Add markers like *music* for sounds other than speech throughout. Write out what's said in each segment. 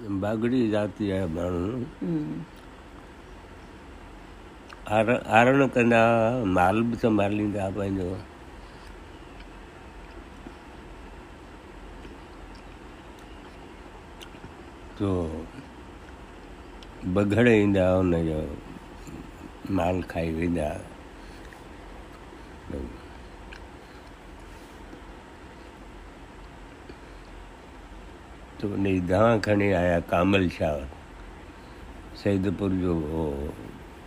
बागड़ी जाती माण्हू हम्म, आर आरण कंदा माल बि संभालींदा पंहिंजो। तो बघड़ ईंदा हुनजो माल खाई वेंदा। तो दवा खणी आया कामल शाह। सैदपुर जो हो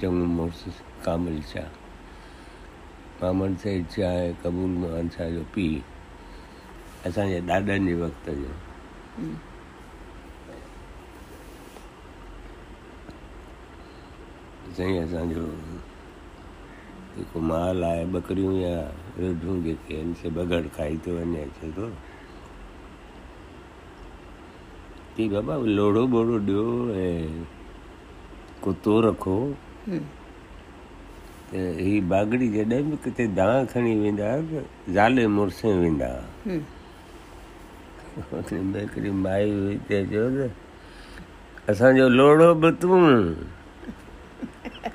चङो मुड़ुसु कामल शाह। कामल सैद शाह आहे कबूल मान शाह जो पीउ असांजे ॾाॾनि जे वक़्त जो। साईं असांजो जेको माल आहे, ॿकरियूं या रिढूं जेके आहिनि, से बगड़ खाई थो वञे, अचे थो। की बाबा लोड़ो ॿोड़ो ॾियो ऐं कुतो रखो। हम्म, त ही बागड़ी जॾहिं बि किथे दांह खणी वेंदा त ज़ाले मुड़ुस वेंदा। हम्म, में हिकिड़ी माई हुई ते चयो त असांजो लोड़ो बि तूं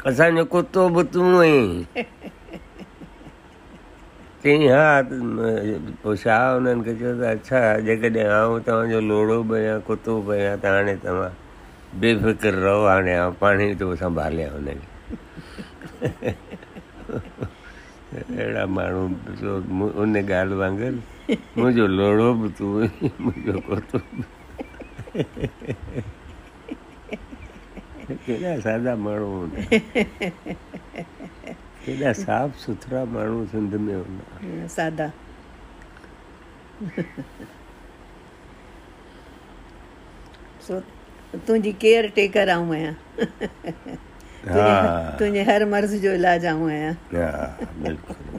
असांजो कुतो बि तूं चई हा छा हुननि खे, चयो त अच्छा जेकॾहिं आऊँ तव्हांजो लोड़ो बि आहियाँ कुतो बि आहियाँ त हाणे तव्हां बेफ़िक्र रहो, हाणे आउं पाण थो संभालियाँ हुनखे अहिड़ा माण्हू उन ॻाल्हि वांगुरु, मुंहिंजो लोड़ो बि तूं मुंहिंजो कुतो केॾा सादा माण्हू हूंदा। केॾा साफ़ सुथरा माण्हू सिंध में हूंदा हम्म, सादा। सो तुंहिंजी केयर टेकर आऊँ आहियाँ तुंहिंजे हा। हर मर्ज़ जो इलाज आऊँ आहियाँ हा बिल्कुलु।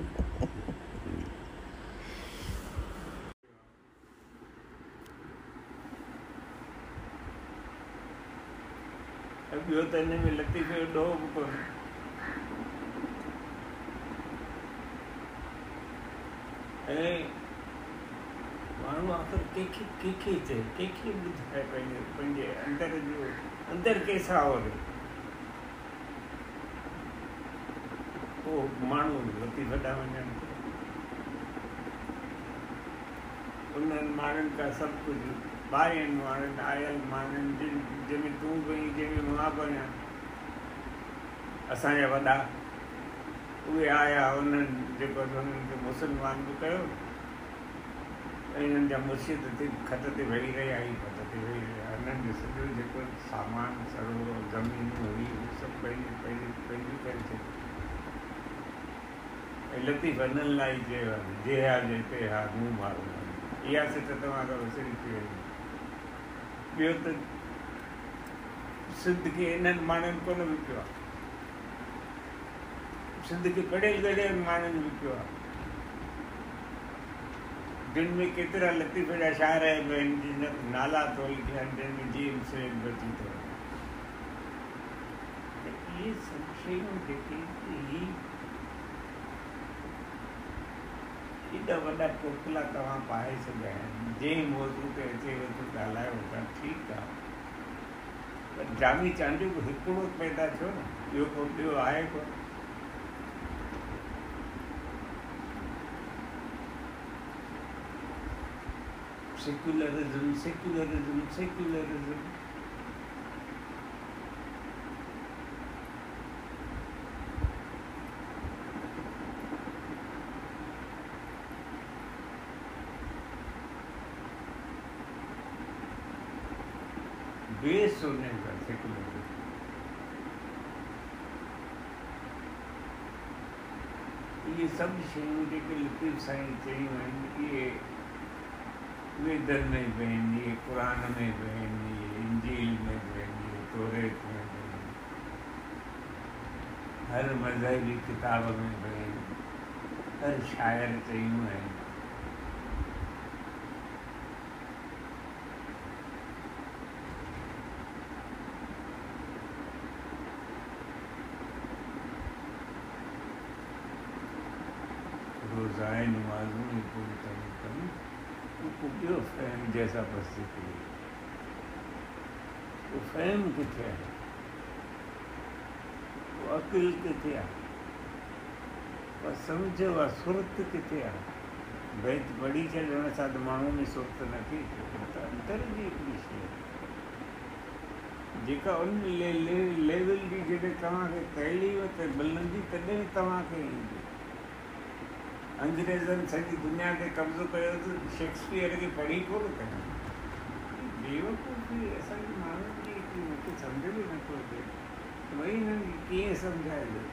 ॿियो त हिन में लतीफ़े जो ॾोह बि कोन्हे माण्हू आख़िर कंहिंखे कंहिंखे चए कंहिंखे ॿुधाए पंहिंजे पंहिंजे अंदर जो, अंदर केसां वरे पोइ माण्हू लतीफ़ ॾांहुं वञनि उन्हनि माण्हुनि खां सभु कुझु ॿाहिरि माण्हुनि आयल माण्हुनि जंहिंमें तूं बि जंहिंमें माँ बि आहियाँ असांजा वॾा उहे आया उन्हनि जेको उन्हनि खे मुस्लमान बि कयो। हिननि जा मुर्शिद ते खत ते वेही रहिया ई खत ते वेही रहिया। हिननि जो सॼो जेको सामान सड़ो ज़मीन हुई उहे सभु पंहिंजी पंहिंजी पंहिंजी करे छॾी ऐं लतीफ़ हिननि लाइ आहे, जे हा जे ते हा मूं मारो। इहा सिट तव्हां खां विसरी थी वई ॿियो त सिंध खे इन्हनि माण्हुनि कोन विकियो आहे। सिंध खे पढ़ियल गढ़ियल माण्हुनि विकियो आहे में केतिरा लतीफ़ जा शाइर आहिनि जिन जा नाला तो लिखिया आहिनि जिन में जीम से बची थो त इहे सभु शयूं जेके ही एॾा वॾा कोकला तव्हां पाए सघिया आहिनि जंहिं मौज़ू ते अचेव थो ॻाल्हायो था ठीकु आहे पर जामी चांडियूं हिकिड़ो पैदा थियो न ॿियो को ॿियो आहे कोन सेक्युलरिज़म सेक्युलरिज़म सेक्युलरिज़म बेस होने का इहे सभु शयूं जेके लतीफ़ साईं चयूं आहिनि इहे वेदनि में बि आहिनि इहे में बि आहिनि इंजील में बि आहिनि तोरेत में बि हर मज़हबी किताब में आहिनि हर शाइर चयूं आहिनि रोज़ाए नमाज़ों में पूरी तरह करूँ ॿियो फैम जैसा बस करिए वो फहम किथे आहे वो अकिल आहे उहा सम्झ उहा सुरत पढ़ी छॾण सां त माण्हू में सुरत नथी थिए त अंदर जी हिकिड़ी शइ जेका उन ले, ले, जी जॾहिं तव्हांखे तैली त मिलंदी तॾहिं तव्हांखे ईंदी अंग्रेज़नि सॼी दुनिया ते कब्ज़ो कयो त शेक्सपियर खे पढ़ी कोन कयो बेवकूफ़ी असांजे माण्हुनि जी हिकिड़ी मूंखे सम्झ में नथो अचे भई हिननि कीअं सम्झाइजे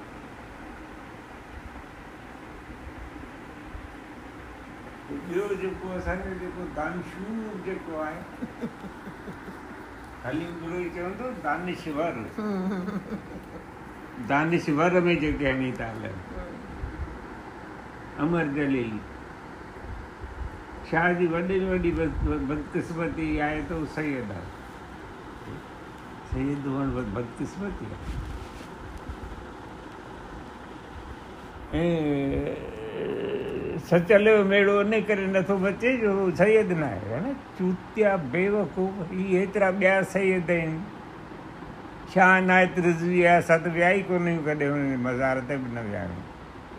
ॿियो जेको असांजो जेको दानशूर जेको आहे हलीम गुरू चवंदो दानिशवर। दानिशवर में जेके हणी था। हलनि अमर जलील। शाह जी वॾे वॾी बदकिस्मती आहे त उहो सैयद आहे सैयद हुअण बदकिस्मती आहे ऐं सचल जो मेड़ो इन करे नथो बचे जो सैयद न आहे न? चूतिया बेवकूफ़ ही एतिरा ॿिया सैयद आहिनि शाह नायत रिज़वी आहे असां त विया ई कोन आहियूं कॾहिं मज़ार ते बि न विया आहियूं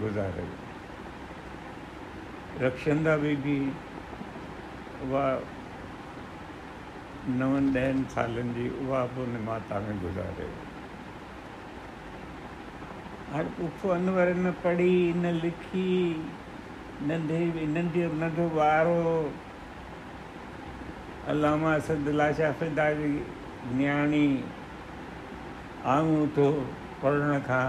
गुज़ारे रक्षंदा बीबी उहा नवनि ॾहनि सालनि जी उहा बि उन माता में गुज़ारे हाणे पुफू अनवर न पढ़ी, न लिखी नंढे नंढे नंढो ॿार हो अलामा असदुल्ला शाह फिदा जी न्याणी आऊँ थो पढ़ण खां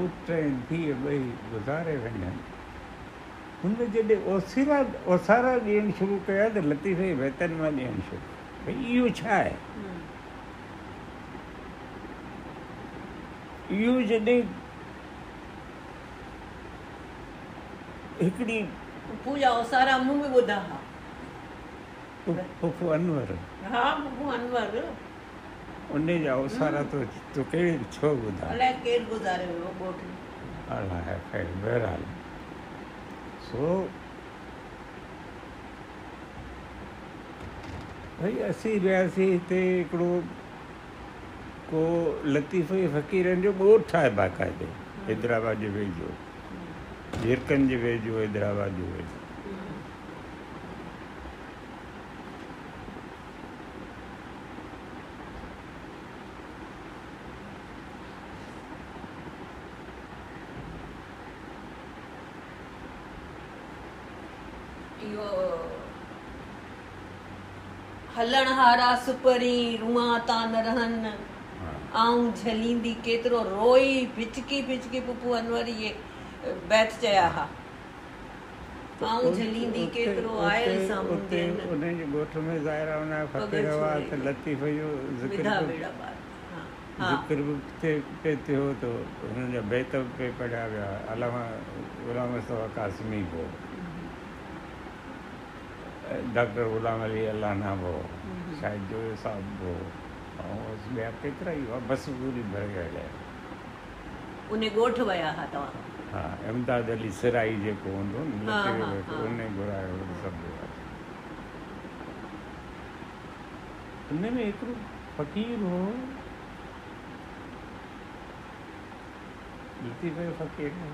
पुट ऐं धीअ ॿई गुज़ारे वञनि हुन जॾहिं ओसिरा ओसारा ॾियणु शुरू कया त लतीफ़े वेतन माँ ॾियणु शुरू भई इहो छा आहे इहो जॾहिं हिकिड़ी पूजा ओसारा मूं बि ॿुधा हा पुफू अनवर हा बबू अनवर तो तोखे छो ॿुधा अलाए केरु गुज़ारे वियो ॻोठ में। अलाए ख़ैर बहरहाल। सो भई असीं वियासीं हिते हिकिड़ो को लतीफ़े फ़क़ीरनि जो ॻोठु आहे बाक़ाइदे हैदराबाद जे वेझो झिरकनि जे वेझो हैदराबाद जे वेझो इहो हलण हारा सुपरी रुआ तां न रहनि आऊँ झलींदी केतिरो रोई फिचकी फिचकी पुपू अनवर इहे बैत चया हा। आऊँ झलींदी केतिरो आयल सामुंडियन उन्हनि जे ॻोठ में ज़ाहिर हुन फ़क़ीर हुआ त लतीफ़ जो ज़िक्र हा हा। ज़िक्र थिए पे थियो त हुननि जा बैत पे पढ़िया विया अलामा ग़ुलाम मुस्तफ़ा कासमी हो डॉक्टर ग़ुलाम अली अलाना हो शाहिद जो साहब हो ऐं ॿिया केतिरा ई हुआ बस पूरी भरे हलिया उन ॻोठ विया हा तव्हां। हा अहमदाद अली सिराई जेको हूंदो न हा, हा, हा। उन घुरायो। सभु उन में हिकिड़ो फ़क़ीर हो। लतीफ़ फ़क़ीर। हो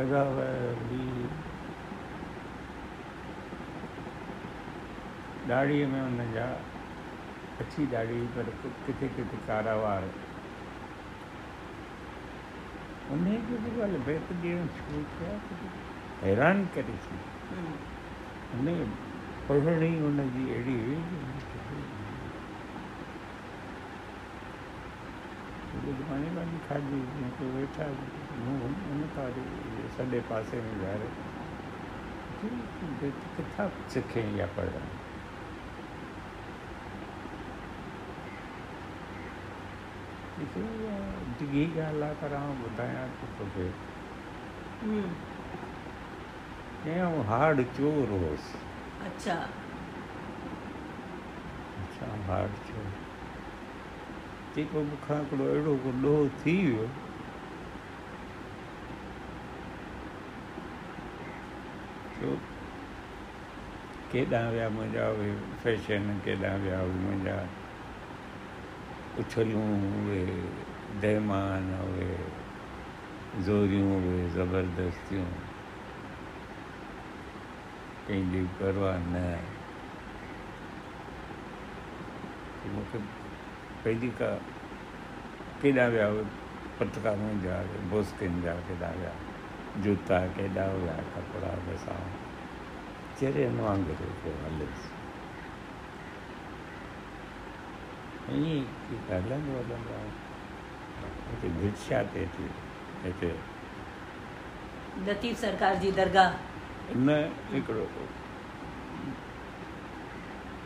ही दाढ़ीअ में हुन जा अछी दाढ़ी पर किथे किथे कारा वार उन जो ॻाल्हि बेत ॾियणु शुरू कया हैरान करे छॾी हुन पढ़णी हुनजी अहिड़ी हुई जो मूंखे सूरज पाणी वाणी खाधी मूंखे वेठा मूं हुन खां वरी सॼे पासे में विहारे बेत किथां सिखे या पढ़णु इहा डिघी ॻाल्हि आहे पर आउं ॿुधायां थो तोखे कीअं हार्ड चोर हुउसि अच्छा अच्छा हार्ड चोर जेको मूंखां हिकिड़ो अहिड़ो को ॾोह थी वियो छो केॾां विया मुंहिंजा उहे फ़ैशन केॾां विया मुंहिंजा उछलियूं उहे दहमान उहे ज़ोरियूं उहे ज़बरदस्तियूं कंहिंजी परवाह न मूंखे पंहिंजी का केॾां विया उहे पटका मुंहिंजा बोस्किन जा केॾां विया जूता केॾा हुया कपिड़ा बसि चरियनि वांगुरु पियो हलसि ईअं हलंदो हलंदो आहे हिते भिक्षा ते थी हिते लतीफ़ सरकार जी दरगाह न हिकिड़ो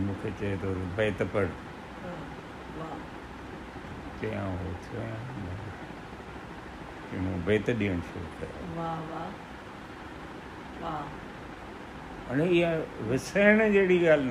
मूंखे चए थो बैत पढ़ हा, वाह चयां हो थियो आहियाँ कि मूं बैत ॾियणु शुरू कयो विसरण जहिड़ी ॻाल्हि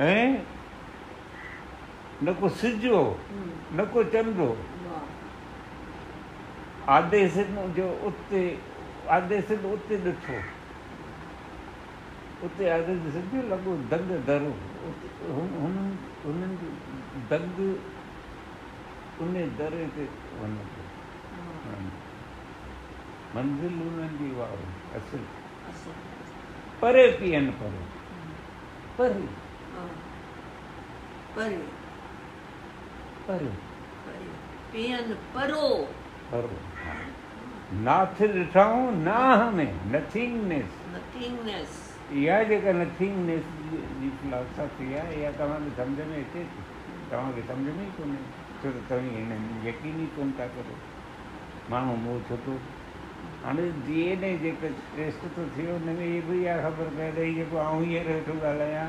ऐं न को सिज हो न को चंड हो वाह आदेसिन जो उते आदेसिन उते ॾिठो उते आदत सम्झो लॻो दग दरो हुन- हुननि हुननि जो दग उन दरे ते वञे पियो मंज़िल उन्हनि जी वाह असुल परे पीअनि परे। परे। परे परे परे। परो। परो नाथ ॾिठऊं नाह में नथिंगनेस। नथिंगनेस। इहा जेका नथिंगनेस जी फिलासफ़ी आहे इहा तव्हांखे सम्झ में अचे थी? तव्हांखे सम्झ में ई कोन्हे। छो त तव्हीं हिन यकीन ई कोन था करो। माण्हू मोह छो थो? हाणे एन ए जेको टेस्ट थो थियो हुन में इहा बि इहा ख़बर पए हीअ जेको आऊँ हींअर वेठो ॻाल्हायां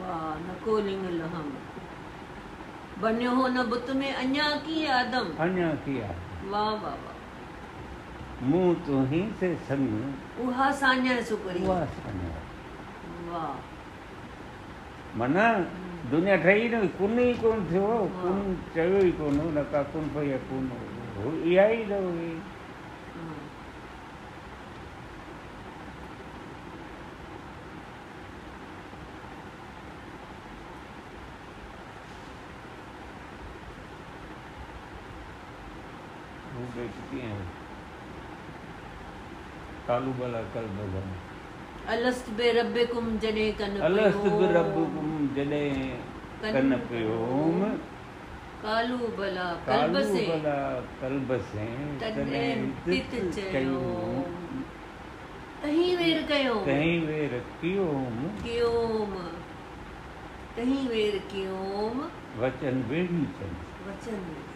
वाह नको लहम। बनियो हो न बुत में अञा की आदम। अञा किया वाह वाह वाह मुँह तो ही से संग। उहा साञा सुकड़ी उहा साञा वाह माना दुनिया ठही न कुन ई कोन थियो? कुन चयो ई कोन न का कुन फयकून इहा ई त हुई हाँ। बेचती हैं। कालू बला कल बदन अलस्त बे रब्बिकुम जने कन अलस्त पियो। बिरब्बुकुम जॾहिं कन पियोम कालू भला कालू कल्ब से बला कल्ब से तॾहिं तित चयो तहीं वेर कयो। तहीं वे रखियोम कियोम। तहीं वेर कियोम। वचन ॿेड़ी चन वचन वाह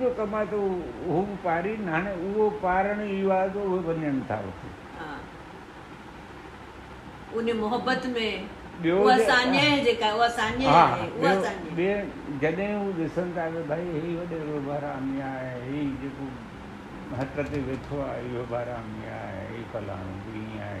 जो कमु आहे त उहो उहो बि पारीनि हाणे उहो पारण इहो आहे त उहे वञनि था उते हाँ। उन मोहब्बत में ॿियो उहा जे- साञा आहे जेका उहा हा आहे उहा साञा ॿिए जॾहिं हू ॾिसनि था की भई ही वॾेरो बारामी आहे ही जेको हथ ते वेठो आहे इहो बारामी आहे ही फलाणो हीअं आहे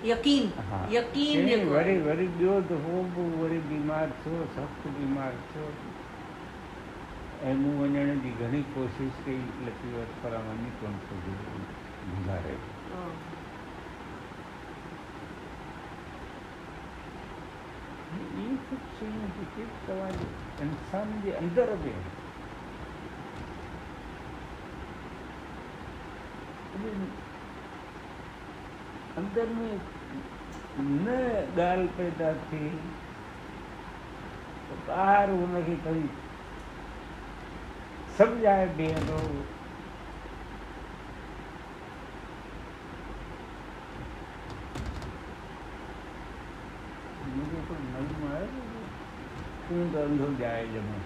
हाँ। यकीन हा यकीन चई जेको वरी आहे। वरी ॿियो दफ़ो बि वरी बीमार थियो सख़्तु बीमार थियो ऐं मूं वञण जी घणी कोशिशि कई लतीफ़ वटि पर वञी कोन सघी गुज़ारे हाँ, इहे सभु शयूं जेके तव्हांजे इंसान जे अंदरि में आहिनि। उहे अंदरि में न ॻाल्हि पैदा थिए त ॿाहिरि हुनखे खणी सम्झाए बीहंदो मुंहिंजो को नज़म आहे तूं त अंधो जाए ॼमो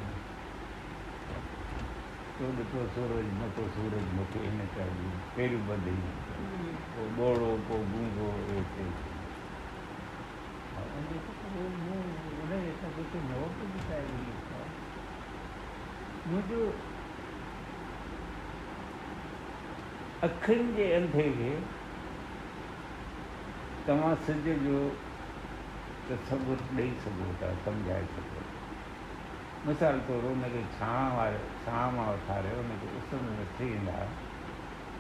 तो ॾिठो सूरज मथो सूरज मूंखे हिन चाहियो पहिरियों ॿधी जेके नोट बि ठाहे लिखा मुंहिंजो अखियुनि जे अंधे खे तव्हां सिज जो तसवुर ॾेई सघो था, सम्झाए सघो मिसाल तौरु हुनखे छांव वारे, छांव माँ उथारियो हुनखे उस में वठी ईंदा।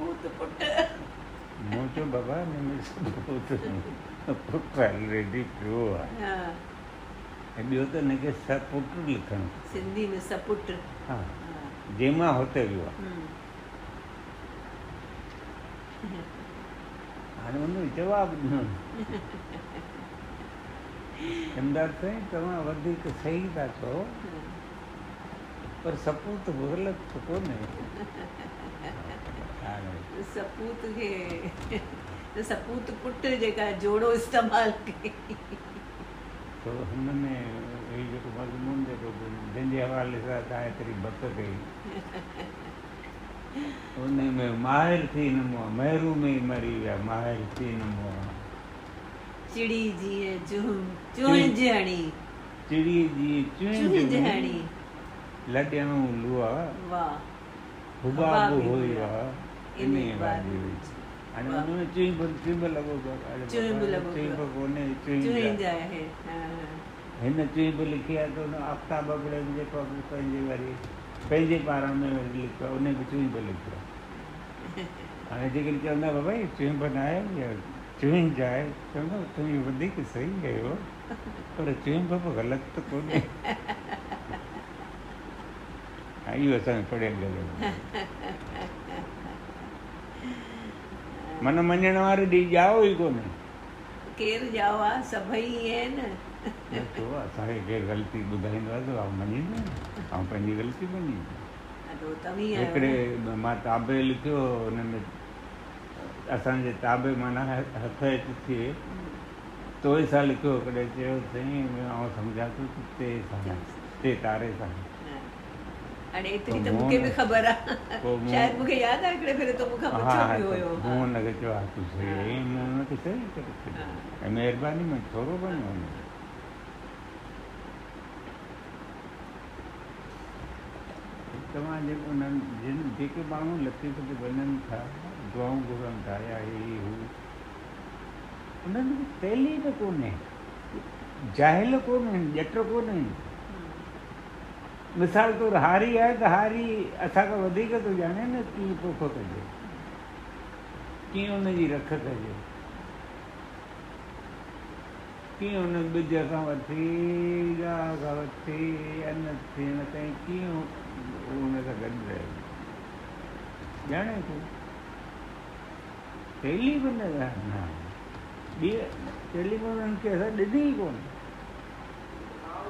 सपूत पुट मूं चयो बाबा हिन में सपूत पुट ऑलरेडी पियो आहे ऐं ॿियो त हिनखे सपुट लिखणु सिंधी में सपुट। हा। हा। जंहिंमां हुते वियो आहे। हाणे हुन जवाबु ॾिनो चमदार साईं तव्हां वधीक सही था चओ पर सपूत ग़लति त कोन्हे सपूत त सपूत पुट जेका जोड़ो इस्तेमालु कई तो हुन में हीउ जेको मज़मून जेको जंहिंजे हवाले सां तव्हां एतिरी बक कई *laughs* उन में माहिर थी नमो आहे महिरू में ई मरी विया माहिर थी नमो आहे चिड़ी जीअं चुहम चुहिंजणी चिड़ी जी चुंहिंज चुहिंजणी लॾियणो लुआ। वाह। हुबाब हुई वाह। हुन में चुंहिंब चुंहिंब लॻो पियो आहे। अरे चुंहिंब बाबा, लॻो चुंहिंब पियो। कोन्हे चुंहिंब चुहिंज आहे। आहे हा हिन चुंहिंब लिखी आहे त आफ़्ताब अबड़े जेको बि पंहिंजे वरी पंहिंजे पारां में वरी लिखियो आहे उन बि लिखियो आहे हाणे जेकॾहिं चवंदा बाबा हीअ चुंहिंब न आहे या चवंदो तुंहिंजी वधीक सही कयो पर चुंहिंब बि ग़लति त कोन्हे इहो असांखे पढ़ियल ॻाल्हि मन मञण वारे ॾींहुं ॼाओ ई कोन्हे केरु ॼाओ आहे सभई ईअं न असांखे केरु ग़लती ॿुधाईंदो आहे त आउं मञींदो आहियाँ ऐं पंहिंजी ग़लती आहियो हिकिड़े माँ ताबे लिखियो हुन में असांजे ताबे माना हथ थिए तोए सां लिखियो हिकिड़े चयो साईं आउं सम्झां थो त सां ते तारे सां। हाणे एतिरी त मूंखे बि ख़बर आहे शायदि मूंखे यादि आहे हिकिड़े भेरे तो मूंखां पुछियो बि हुयो मूं हुनखे चयो हा। तूं सही मूं हुनखे सही करे छॾियो ऐं महिरबानी में थोरो बणियो हुन तव्हां जेको उन्हनि जिन जेके माण्हू लतीफ़ ते वञनि था दुआऊं घुरनि था या ही। हू उन्हनि खे तैलीम कोन्हे जाहिल कोन आहिनि ॼट कोन आहिनि मिसाल तौरु हारी आहे त हारी असांखां वधीक थो ॼाणे न कीअं पोख कजे कीअं हुनजी रख कजे कीअं हुन ॿिज खां वठी गाह खां वठी अन थियण ताईं कीअं हुन सां गॾु रहे। ॼाणे थो तैलीम न न ॿी तैलीम उन्हनि खे असां ॾिनी ई कोन